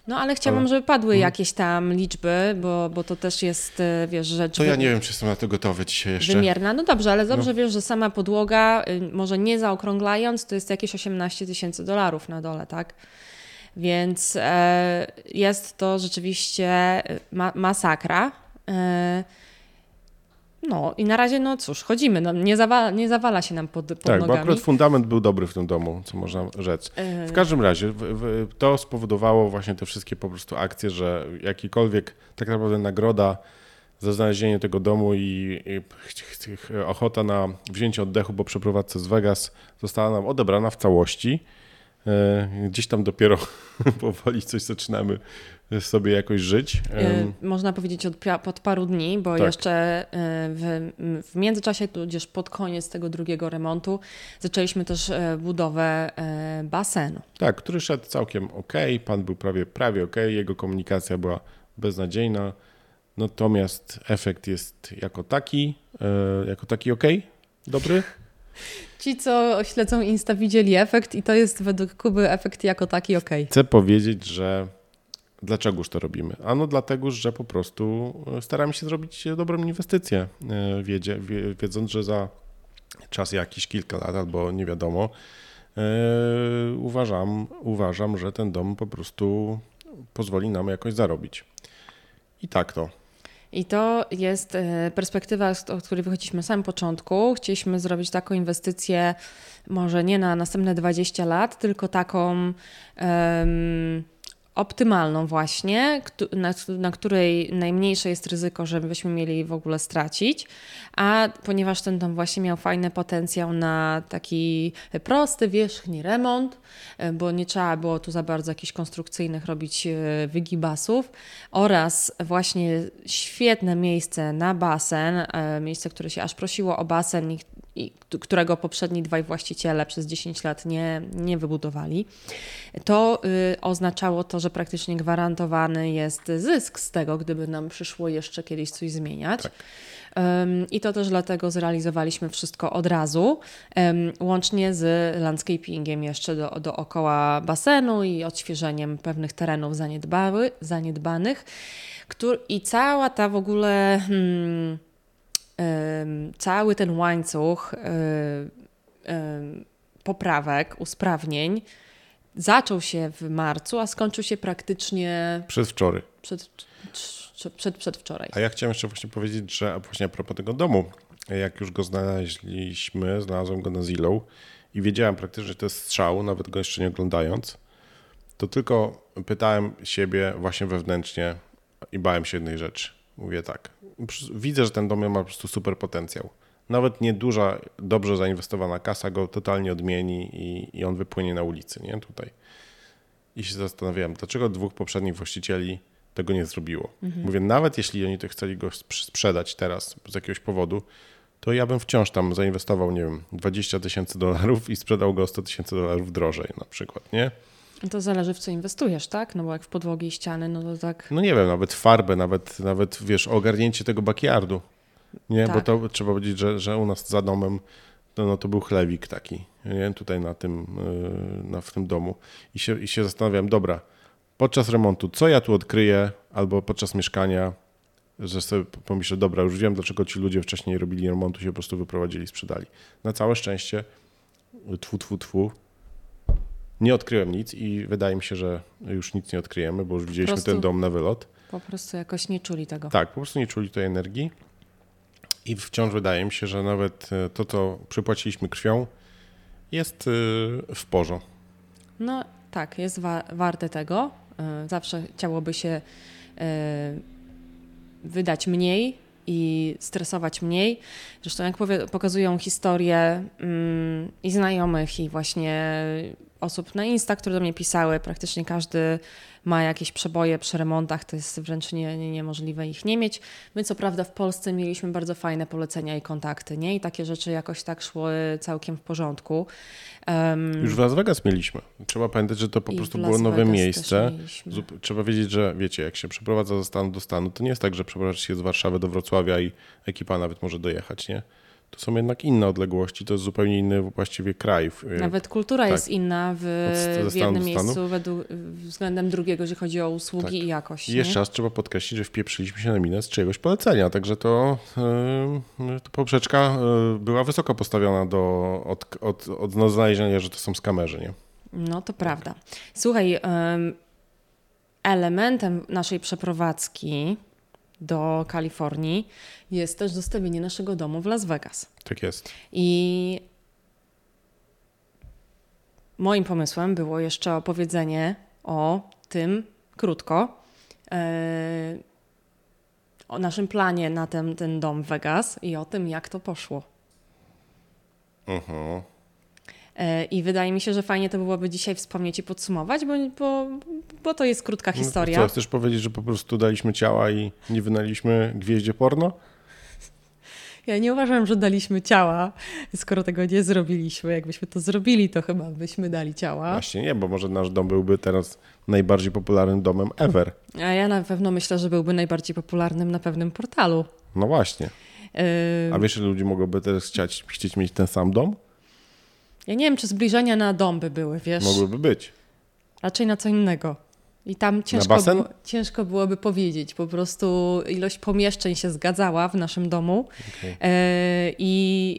No ale chciałabym, ale... żeby padły mhm. jakieś tam liczby, bo, bo to też jest, e, wiesz, rzecz... To ja nie wiem, czy jestem na to gotowy dzisiaj jeszcze. Wymierna. No dobrze, ale dobrze no. wiesz, że sama podłoga, y, może nie zaokrąglając, to jest jakieś 18 tysięcy dolarów na dole, tak? Więc e, jest to rzeczywiście y, ma masakra. E, no i na razie, no cóż, chodzimy, no, nie, zawala, nie zawala się nam pod, pod tak, nogami. bo akurat fundament był dobry w tym domu, co można rzec. W każdym razie w, w, to spowodowało właśnie te wszystkie po prostu akcje, że jakikolwiek tak naprawdę nagroda za znalezienie tego domu i, i ochota na wzięcie oddechu po przeprowadzce z Vegas została nam odebrana w całości. E, gdzieś tam dopiero powoli coś zaczynamy sobie jakoś żyć. E, można powiedzieć od, od paru dni, bo tak. jeszcze e, w, w międzyczasie, tudzież pod koniec tego drugiego remontu, zaczęliśmy też budowę basenu. Tak, który szedł całkiem ok, pan był prawie, prawie ok, jego komunikacja była beznadziejna, natomiast efekt jest jako taki, jako taki ok, dobry. Ci, co śledzą Insta, widzieli efekt i to jest według Kuby efekt jako taki ok. Chcę powiedzieć, że dlaczegoż to robimy? Ano dlatego, że po prostu staramy się zrobić dobrą inwestycję, e, wiedząc, że za czas jakiś, kilka lat albo nie wiadomo, e, uważam, uważam, że ten dom po prostu pozwoli nam jakoś zarobić. I tak to. I to jest e, perspektywa, od której wychodziliśmy na samym początku. Chcieliśmy zrobić taką inwestycję, może nie na następne 20 lat, tylko taką optymalną właśnie, na, na, której najmniejsze jest ryzyko, żebyśmy mieli w ogóle stracić, a ponieważ ten dom właśnie miał fajny potencjał na taki prosty, wierzchni remont, e, bo nie trzeba było tu za bardzo jakichś konstrukcyjnych robić e, wygibasów oraz właśnie świetne miejsce na basen, e, miejsce, które się aż prosiło o basen i, i którego poprzedni dwaj właściciele przez 10 lat nie, nie wybudowali, to y, oznaczało to, że praktycznie gwarantowany jest zysk z tego, gdyby nam przyszło jeszcze kiedyś coś zmieniać. Tak. I to też dlatego zrealizowaliśmy wszystko od razu, łącznie z landscapingiem jeszcze do, dookoła basenu i odświeżeniem pewnych terenów zaniedbały, zaniedbanych. Który, I cała ta w ogóle, hmm, cały ten łańcuch poprawek, usprawnień zaczął się w marcu, a skończył się praktycznie. Przedwczoraj. Przed, przed, przedwczoraj. A ja chciałem jeszcze właśnie powiedzieć, że właśnie a propos tego domu, jak już go znaleźliśmy, znalazłem go na Zillow i wiedziałem praktycznie, że to jest strzał, nawet go jeszcze nie oglądając, to tylko pytałem siebie właśnie wewnętrznie i bałem się jednej rzeczy. Mówię tak, widzę, że ten dom ma po prostu super potencjał. Nawet nieduża, dobrze zainwestowana kasa go totalnie odmieni i, i on wypłynie na ulicy, nie? Tutaj. I się zastanawiałem, dlaczego dwóch poprzednich właścicieli tego nie zrobiło. Mhm. Mówię, nawet jeśli oni to chcieli go sprzedać teraz z jakiegoś powodu, to ja bym wciąż tam zainwestował, nie wiem, 20 tysięcy dolarów i sprzedał go 100 tysięcy dolarów drożej na przykład, nie? To zależy w co inwestujesz, tak? No bo jak w podłogi i ściany, no to tak... No nie wiem, nawet farbę, nawet, nawet wiesz, ogarnięcie tego backyardu, nie? Tak. Bo to trzeba powiedzieć, że, że u nas za domem no, no to był chlewik taki, nie? Tutaj na tym, yy, na, w tym domu i się, i się zastanawiam, dobra, podczas remontu, co ja tu odkryję, albo podczas mieszkania, że sobie pomyślę, dobra, już wiem, dlaczego ci ludzie wcześniej robili remontu, się po prostu wyprowadzili, sprzedali. Na całe szczęście, tfu, tfu, tfu, nie odkryłem nic i wydaje mi się, że już nic nie odkryjemy, bo już widzieliśmy prostu, ten dom na wylot. Po prostu jakoś nie czuli tego. Tak, po prostu nie czuli tej energii i wciąż wydaje mi się, że nawet e, to, co przypłaciliśmy krwią, jest e, w porządku. No tak, jest wa warte tego. E, zawsze chciałoby się wydać mniej i stresować mniej. Zresztą jak pokazują historie mm, i znajomych i właśnie osób na Insta, które do mnie pisały, praktycznie każdy ma jakieś przeboje przy remontach, to jest wręcz nie, nie, niemożliwe ich nie mieć. My co prawda w Polsce mieliśmy bardzo fajne polecenia i kontakty, nie? I takie rzeczy jakoś tak szły całkiem w porządku. Um, Już w Las Vegas mieliśmy. Trzeba pamiętać, że to po prostu było nowe Vegas miejsce. Trzeba wiedzieć, że wiecie, jak się przeprowadza ze stanu do stanu, to nie jest tak, że przeprowadza się z Warszawy do Wrocławia i ekipa nawet może dojechać, nie? To są jednak inne odległości, to jest zupełnie inny właściwie kraj. Nawet kultura tak. jest inna w, w jednym miejscu według, względem drugiego, jeżeli chodzi o usługi tak. i jakość. I jeszcze raz trzeba podkreślić, że wpieprzyliśmy się na minę z czyjegoś polecenia, także to, yy, to poprzeczka yy, była wysoko postawiona do, od, od, od znalezienia, że to są skamerzy. Nie? No to prawda. Słuchaj, yy, elementem naszej przeprowadzki do Kalifornii jest też zostawienie naszego domu w Las Vegas. Tak jest. I moim pomysłem było jeszcze opowiedzenie o tym krótko. Yy, o naszym planie na ten, ten dom w Vegas i o tym, jak to poszło. Uh -huh. E, I wydaje mi się, że fajnie to byłoby dzisiaj wspomnieć i podsumować, bo, bo, bo to jest krótka no historia. No, co, chcesz powiedzieć, że po prostu daliśmy ciała i nie wynaliśmy gwieździe porno? Ja nie uważam, że daliśmy ciała, skoro tego nie zrobiliśmy. Jakbyśmy to zrobili, to chyba byśmy dali ciała. Właśnie nie, bo może nasz dom byłby teraz najbardziej popularnym domem ever. A ja na pewno myślę, że byłby najbardziej popularnym na pewnym portalu. No właśnie. A wiesz, że ludzie mogłyby teraz chcieć, chcieć mieć ten sam dom? Ja nie wiem, czy zbliżenia na dom by były, wiesz? Mogłyby być. Raczej na co innego. I tam ciężko, było, ciężko byłoby powiedzieć. Po prostu ilość pomieszczeń się zgadzała w naszym domu. Okay. E, i,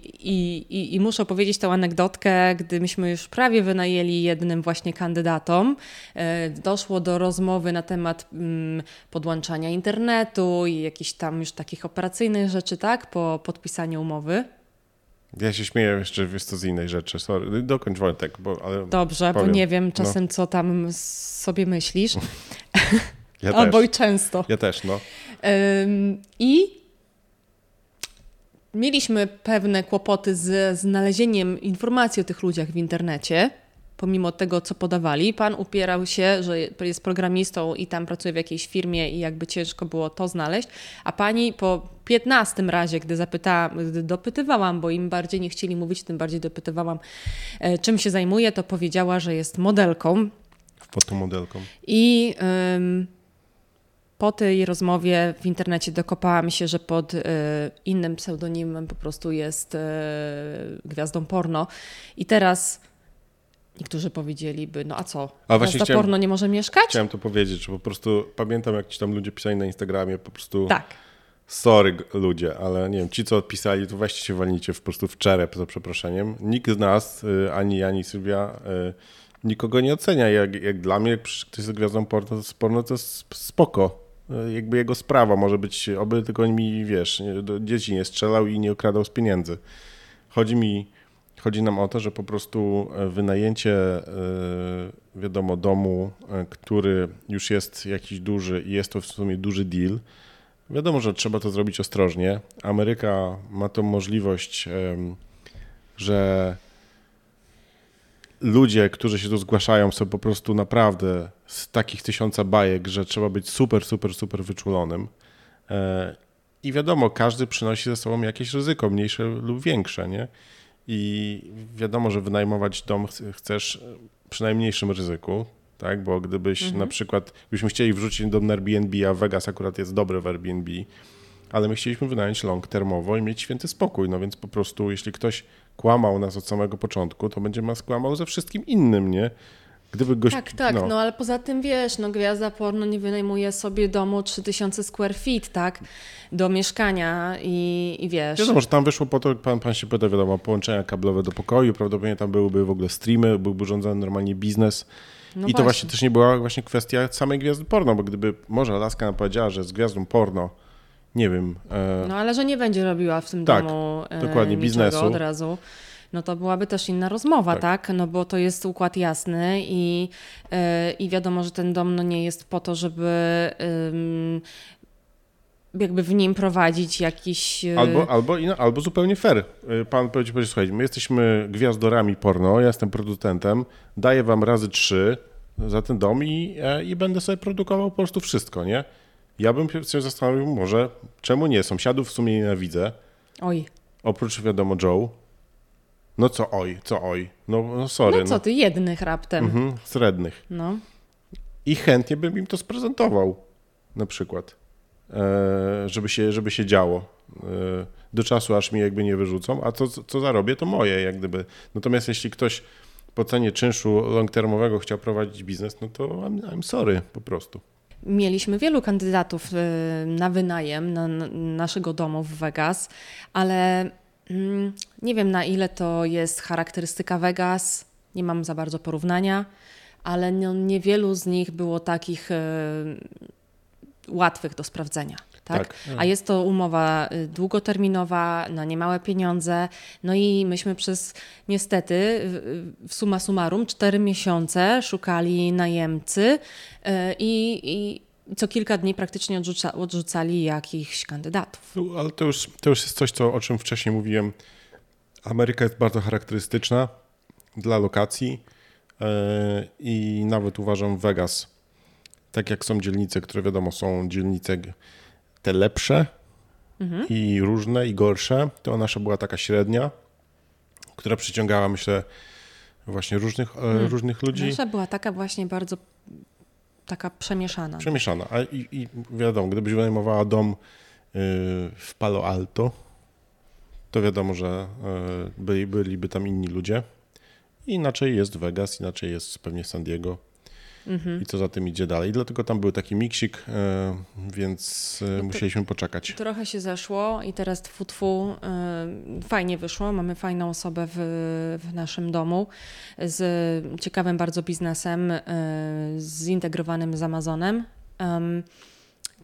i, I muszę powiedzieć tę anegdotkę, gdy myśmy już prawie wynajęli jednym właśnie kandydatom. E, doszło do rozmowy na temat mm, podłączania internetu i jakichś tam już takich operacyjnych rzeczy, tak? Po podpisaniu umowy. Ja się śmieję jeszcze, wiesz co, z innej rzeczy. Sorry, dokończ Wojtek, bo... Ale Dobrze, powiem. bo nie wiem czasem, no. co tam sobie myślisz. Ja Albo i często. Ja też, no. Ym, I mieliśmy pewne kłopoty z znalezieniem informacji o tych ludziach w internecie pomimo tego, co podawali. Pan upierał się, że jest programistą i tam pracuje w jakiejś firmie i jakby ciężko było to znaleźć, a pani po 15 razie, gdy zapytałam, gdy dopytywałam, bo im bardziej nie chcieli mówić, tym bardziej dopytywałam, e, czym się zajmuje, to powiedziała, że jest modelką. Fotomodelką. I ym, po tej rozmowie w internecie dokopałam się, że pod y, innym pseudonimem po prostu jest y, gwiazdą porno. I teraz Niektórzy powiedzieliby, no a co, a właśnie chciałem, porno nie może mieszkać? Chciałem to powiedzieć, że po prostu pamiętam, jak ci tam ludzie pisali na Instagramie, po prostu... Tak. Sorry ludzie, ale nie wiem, ci co odpisali, to weźcie się walnicie po prostu w czerep, za przeproszeniem. Nikt z nas, y, ani ja, ani Sylwia, y, nikogo nie ocenia. Jak, jak dla mnie, jak ktoś jest gwiazdą porno, to, porno, to jest spoko. Y, jakby jego sprawa może być, oby tylko mi, wiesz, dzieci nie strzelał i nie okradał z pieniędzy. Chodzi mi Chodzi nam o to, że po prostu e, wynajęcie, e, wiadomo, domu, e, który już jest jakiś duży i jest to w sumie duży deal, wiadomo, że trzeba to zrobić ostrożnie. Ameryka ma tą możliwość, że ludzie, którzy się tu zgłaszają, są po prostu naprawdę z takich tysiąca bajek, że trzeba być super, super, super wyczulonym. I wiadomo, każdy przynosi ze sobą jakieś ryzyko, mniejsze lub większe, nie? I wiadomo, że wynajmować dom chcesz przy najmniejszym ryzyku, tak? Bo gdybyś mhm. na przykład, gdybyśmy chcieli wrzucić dom na Airbnb, a Vegas akurat jest dobry w Airbnb, ale my chcieliśmy wynająć long termowo i mieć święty spokój, no więc po prostu jeśli ktoś kłamał nas od samego początku, to będzie nas kłamał ze wszystkim innym, nie? Gdyby gość, tak, tak, no. no. ale poza tym wiesz, no gwiazda porno nie wynajmuje sobie domu 3000 square feet, tak, do mieszkania i, i wiesz. Wiadomo, że tam wyszło po to, pan, pan się pyta, wiadomo, połączenia kablowe do pokoju, prawdopodobnie tam byłyby w ogóle streamy, byłby urządzony normalnie biznes. No I właśnie. to właśnie też nie była właśnie kwestia samej gwiazdy porno, bo gdyby może Alaska nam powiedziała, że z gwiazdą porno, nie wiem. E... No ale że nie będzie robiła w tym tak, domu e, dokładnie, biznesu od razu no to byłaby też inna rozmowa, tak? tak? No bo to jest układ jasny i, yy, i wiadomo, że ten dom no nie jest po to, żeby yy, jakby w nim prowadzić jakiś... Yy... Albo, albo, albo zupełnie fair. Y, pan powiedział, powiedział, słuchajcie, my jesteśmy gwiazdorami porno, ja jestem producentem, daję wam razy trzy za ten dom i, e, i będę sobie produkował po prostu wszystko, nie? Ja bym się zastanowił, może czemu nie? Sąsiadów w sumie nienawidzę. Oj. Oprócz wiadomo Joe. No co oj, co oj. No, no sorry. No co no. ty, jednych raptem. Mhm, srednych. No. I chętnie bym im to sprezentował na przykład, e, żeby, się, żeby się działo. E, do czasu, aż mi jakby nie wyrzucą, a to, co zarobię, to moje jak gdyby. Natomiast jeśli ktoś po cenie czynszu long-termowego chciał prowadzić biznes, no to I'm, I'm sorry po prostu. Mieliśmy wielu kandydatów e, na wynajem na naszego domu w Vegas, ale nie wiem na ile to jest charakterystyka Vegas, nie mam za bardzo porównania, ale no, niewielu z nich było takich y, łatwych do sprawdzenia. Tak? tak? A jest to umowa e, długoterminowa na niemałe pieniądze. No i myśmy przez niestety w summa summarum cztery miesiące szukali najemcy y, i co kilka dni praktycznie odrzuca, odrzucali jakichś kandydatów. No, ale to już, to już jest coś, co, o czym wcześniej mówiłem. Ameryka jest bardzo charakterystyczna dla lokacji yy, i nawet uważam Vegas, tak jak są dzielnice, które wiadomo są dzielnice te lepsze mhm. i różne i gorsze, to nasza była taka średnia, która przyciągała myślę właśnie różnych, hmm. różnych ludzi. Nasza była taka właśnie bardzo taka przemieszana. Przemieszana. A i, i wiadomo, gdybyś wynajmowała dom y, w Palo Alto, to wiadomo, że y, byli, byliby tam inni ludzie. Inaczej jest Vegas, inaczej jest pewnie San Diego mhm. i co za tym idzie dalej. Dlatego tam był taki miksik, e, więc e, musieliśmy poczekać. Trochę się zeszło i teraz tfu, tfu e, fajnie wyszło. Mamy fajną osobę w, w naszym domu z ciekawym bardzo biznesem zintegrowanym z Amazonem.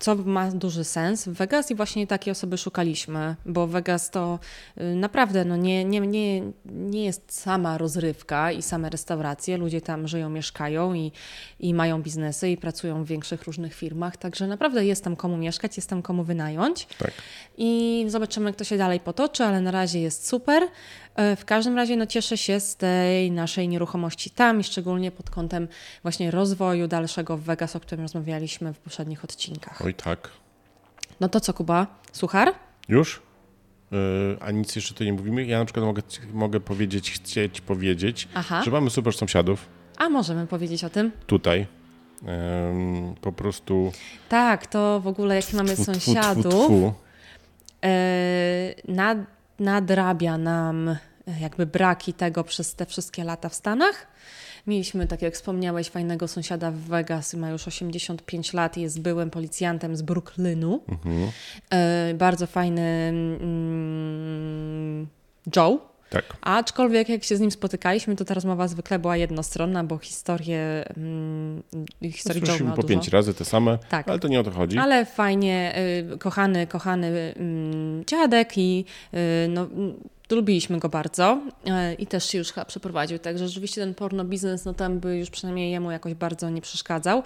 Co ma duży sens w Vegas i właśnie takie osoby szukaliśmy, bo Vegas to y, naprawdę no nie, nie, nie, nie jest sama rozrywka i same restauracje. Ludzie tam żyją, mieszkają i, i mają biznesy i pracują w większych różnych firmach, także naprawdę jest tam komu mieszkać, jest tam komu wynająć. Tak. I zobaczymy, jak to się dalej potoczy, ale na razie jest super. E, w każdym razie no, cieszę się z tej naszej nieruchomości tam szczególnie pod kątem właśnie rozwoju dalszego w Vegas, o którym rozmawialiśmy w poprzednich odcinkach. Oj tak. No to co, Kuba? Suchar? Już? Yy, a nic jeszcze tu nie mówimy. Ja na przykład mogę, mogę powiedzieć, chcieć powiedzieć, Aha. że mamy super sąsiadów A możemy powiedzieć o tym? tutaj. Yy, po prostu. Tak, to w ogóle jak mamy tfu, tfu, sąsiadów, tfu, tfu. e, nad, nadrabia nam e, jakby braki tego przez te wszystkie lata w Stanach. Mieliśmy, tak jak wspomniałeś, fajnego sąsiada w Vegas, ma już 85 lat i jest byłym policjantem z Brooklynu. Mhm. E, bardzo fajny mm, Joe. Tak. Aczkolwiek jak się z nim spotykaliśmy, to ta rozmowa zwykle była jednostronna, bo historię, mm, historii Joe miał po dużo. pięć razy te same, Tak. ale to nie o to chodzi. Ale fajnie, y, kochany, kochany mm, dziadek i y, no, lubiliśmy go bardzo y, i też się już chyba przeprowadził, także rzeczywiście ten porno biznes, no tam by już przynajmniej jemu jakoś bardzo nie przeszkadzał.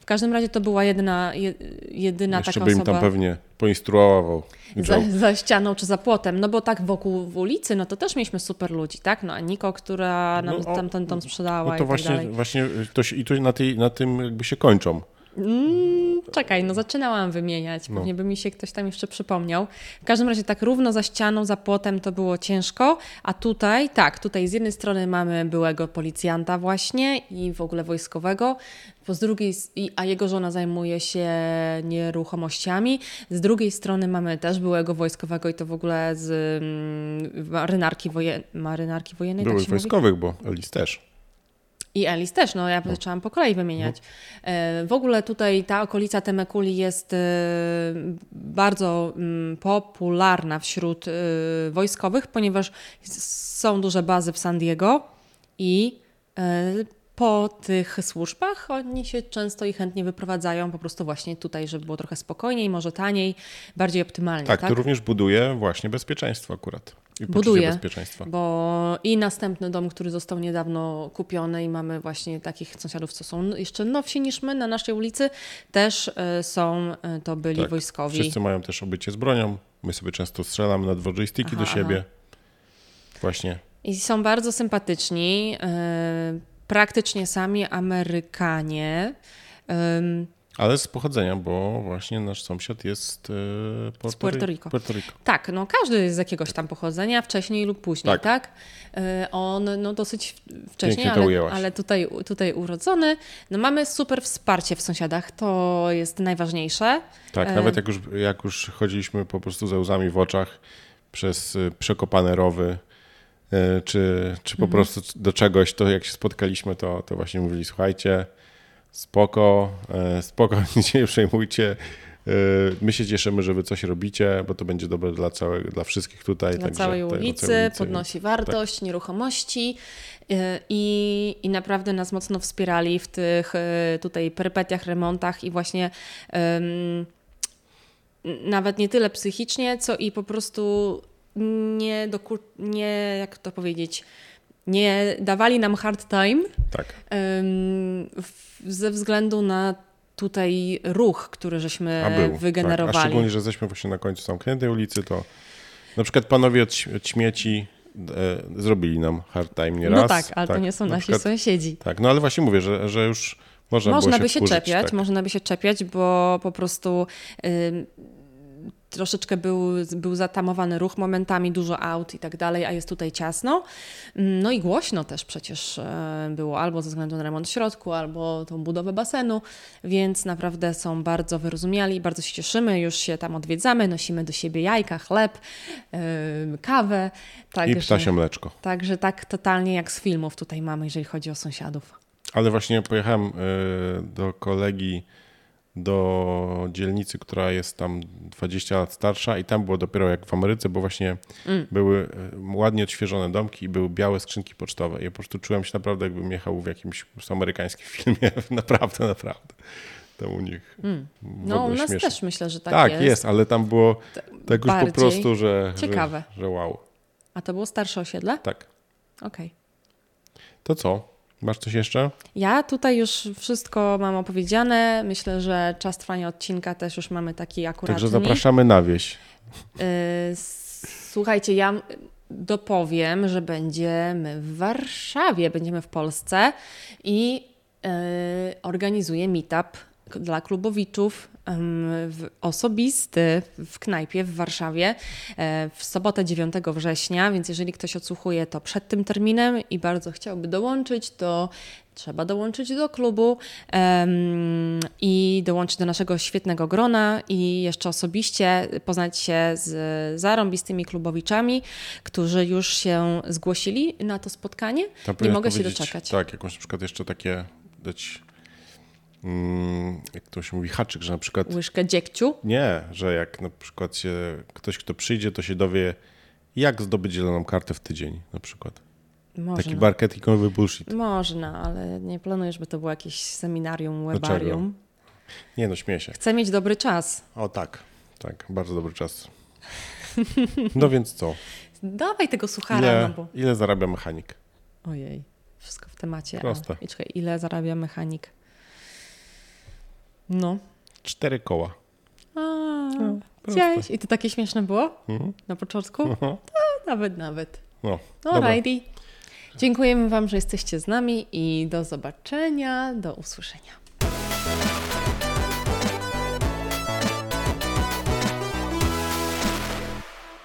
W każdym razie to była jedyna, je, jedyna Jeszcze taka by im osoba tam pewnie poinstruował. za, za ścianą czy za płotem, no bo tak wokół w ulicy, no to też mieliśmy super ludzi, tak? No a Niko, która nam No, o, tamten dom sprzedała No i to tak właśnie, dalej. właśnie to się, i to na, tej, na tym jakby się kończą. Mm, czekaj, no zaczynałam wymieniać, No. pewnie by mi się ktoś tam jeszcze przypomniał. W każdym razie tak równo za ścianą, za płotem to było ciężko, a tutaj, tak, tutaj z jednej strony mamy byłego policjanta właśnie i w ogóle wojskowego, bo z drugiej, a jego żona zajmuje się nieruchomościami, z drugiej strony mamy też byłego wojskowego i to w ogóle z mm, marynarki, wojen, marynarki wojennej, tak się mówi? wojskowych, bo Elis też. I Elis też, no ja zaczęłam po kolei wymieniać. E, W ogóle tutaj ta okolica Temekuli jest e, bardzo mm, popularna wśród e, wojskowych, ponieważ są duże bazy w San Diego i po tych służbach oni się często i chętnie wyprowadzają po prostu właśnie tutaj, żeby było trochę spokojniej, może taniej, bardziej optymalnie. Tak, Tak, to również buduje właśnie bezpieczeństwo akurat. I Buduje. bezpieczeństwa. Bo i następny dom, który został niedawno kupiony i mamy właśnie takich sąsiadów, co są jeszcze nowsi niż my na naszej ulicy, też e, są, e, to byli Tak, wojskowi. Wszyscy mają też obycie z bronią. My sobie często strzelamy na dworze i styki do Aha, siebie. Właśnie. I są bardzo sympatyczni, e, praktycznie sami Amerykanie. Em, Ale z pochodzenia, bo właśnie nasz sąsiad jest e, Puerto, Puerto Rico. Puerto Rico. Tak, no każdy jest z jakiegoś tam pochodzenia, wcześniej lub później, Tak. tak? E, On no dosyć wcześniej, ale, ale tutaj, tutaj urodzony. No mamy super wsparcie w sąsiadach, to jest najważniejsze. Tak, E, nawet jak już, jak już chodziliśmy po prostu ze łzami w oczach przez przekopane rowy, e, czy, czy Mhm. po prostu do czegoś, to jak się spotkaliśmy, to, to właśnie mówili, słuchajcie, spoko, e, spoko, nic się nie przejmujcie, e, my się cieszymy, że wy coś robicie, bo to będzie dobre dla, całego, dla wszystkich tutaj. Dla całej ulicy, całej ulicy. podnosi wartość nieruchomości y, i, i naprawdę nas mocno wspierali w tych tutaj perypetiach, remontach i właśnie ym, nawet nie tyle psychicznie, co i po prostu nie, doku, nie jak to powiedzieć, nie dawali nam hard time Tak, ze względu na tutaj ruch, który żeśmy a był. Tak. A wygenerowali. szczególnie, że jesteśmy właśnie na końcu zamkniętej ulicy, to na przykład panowie od, od śmieci e, zrobili nam hard time nieraz. no tak, ale to nie są na nasi przykład- sąsiedzi. Tak, no ale właśnie mówię, że, że już można, Można by się się wkurzyć, czepiać, tak. można by się czepiać, bo po prostu ym, troszeczkę był, był zatamowany ruch momentami, dużo aut i tak dalej, a jest tutaj ciasno. No i głośno też przecież e, było, albo ze względu na remont w środku, albo tą budowę basenu, więc naprawdę są bardzo wyrozumiali, bardzo się cieszymy, już się tam odwiedzamy, nosimy do siebie jajka, chleb, ym, kawę. I Także, ptasie mleczko. także tak totalnie jak z filmów tutaj mamy, jeżeli chodzi o sąsiadów. Ale właśnie pojechałem y, do kolegi do dzielnicy, która jest tam 20 lat starsza i tam było dopiero jak w Ameryce, bo właśnie Mm. były y, ładnie odświeżone domki i były białe skrzynki pocztowe. I ja po prostu czułem się naprawdę jakbym jechał w jakimś amerykańskim filmie. naprawdę, naprawdę. tam u nich. Mm. No u nas śmieszne. też myślę, że tak, tak, jest. jest. ale tam było tak już po prostu, że, ciekawe. Że, że wow. A to było starsze osiedle? Tak. Okej. To co? Masz coś jeszcze? Ja tutaj już wszystko mam opowiedziane. Myślę, że czas trwania odcinka też już mamy taki akuratny. Także zapraszamy na wieś. Y, Słuchajcie, ja dopowiem, że będziemy w Warszawie, będziemy w Polsce i y, organizuję meetup dla klubowiczów osobisty w knajpie w Warszawie e, w sobotę 9 września, więc jeżeli ktoś odsłuchuje to przed tym terminem i bardzo chciałby dołączyć, to trzeba dołączyć do klubu em, i dołączyć do naszego świetnego grona i jeszcze osobiście poznać się z zarąbistymi klubowiczami, którzy już się zgłosili na to spotkanie. Tam Nie mogę się doczekać. Tak, jakąś na przykład jeszcze takie dać, jak to się mówi, haczyk, że na przykład Łyżkę dziegciu. nie, że jak na przykład się ktoś, kto przyjdzie, to się dowie, jak zdobyć zieloną kartę w tydzień na przykład. Można. Taki marketingowy bullshit. Można, ale nie planuję, żeby to było jakieś seminarium, webarium. Nie no, śmieję się. Chcę mieć dobry czas. O tak, tak, bardzo dobry czas. No więc co? Dawaj tego suchara, Ile, no bo... ile zarabia mechanik? Ojej, wszystko w temacie. Proste. A, czekaj, ile zarabia mechanik? No. Cztery koła. A. Widziałeś? I to takie śmieszne było Mhm. na początku? Mhm. Nawet, nawet. No, dobra. Alrighty. Dziękujemy Wam, że jesteście z nami i do zobaczenia, do usłyszenia.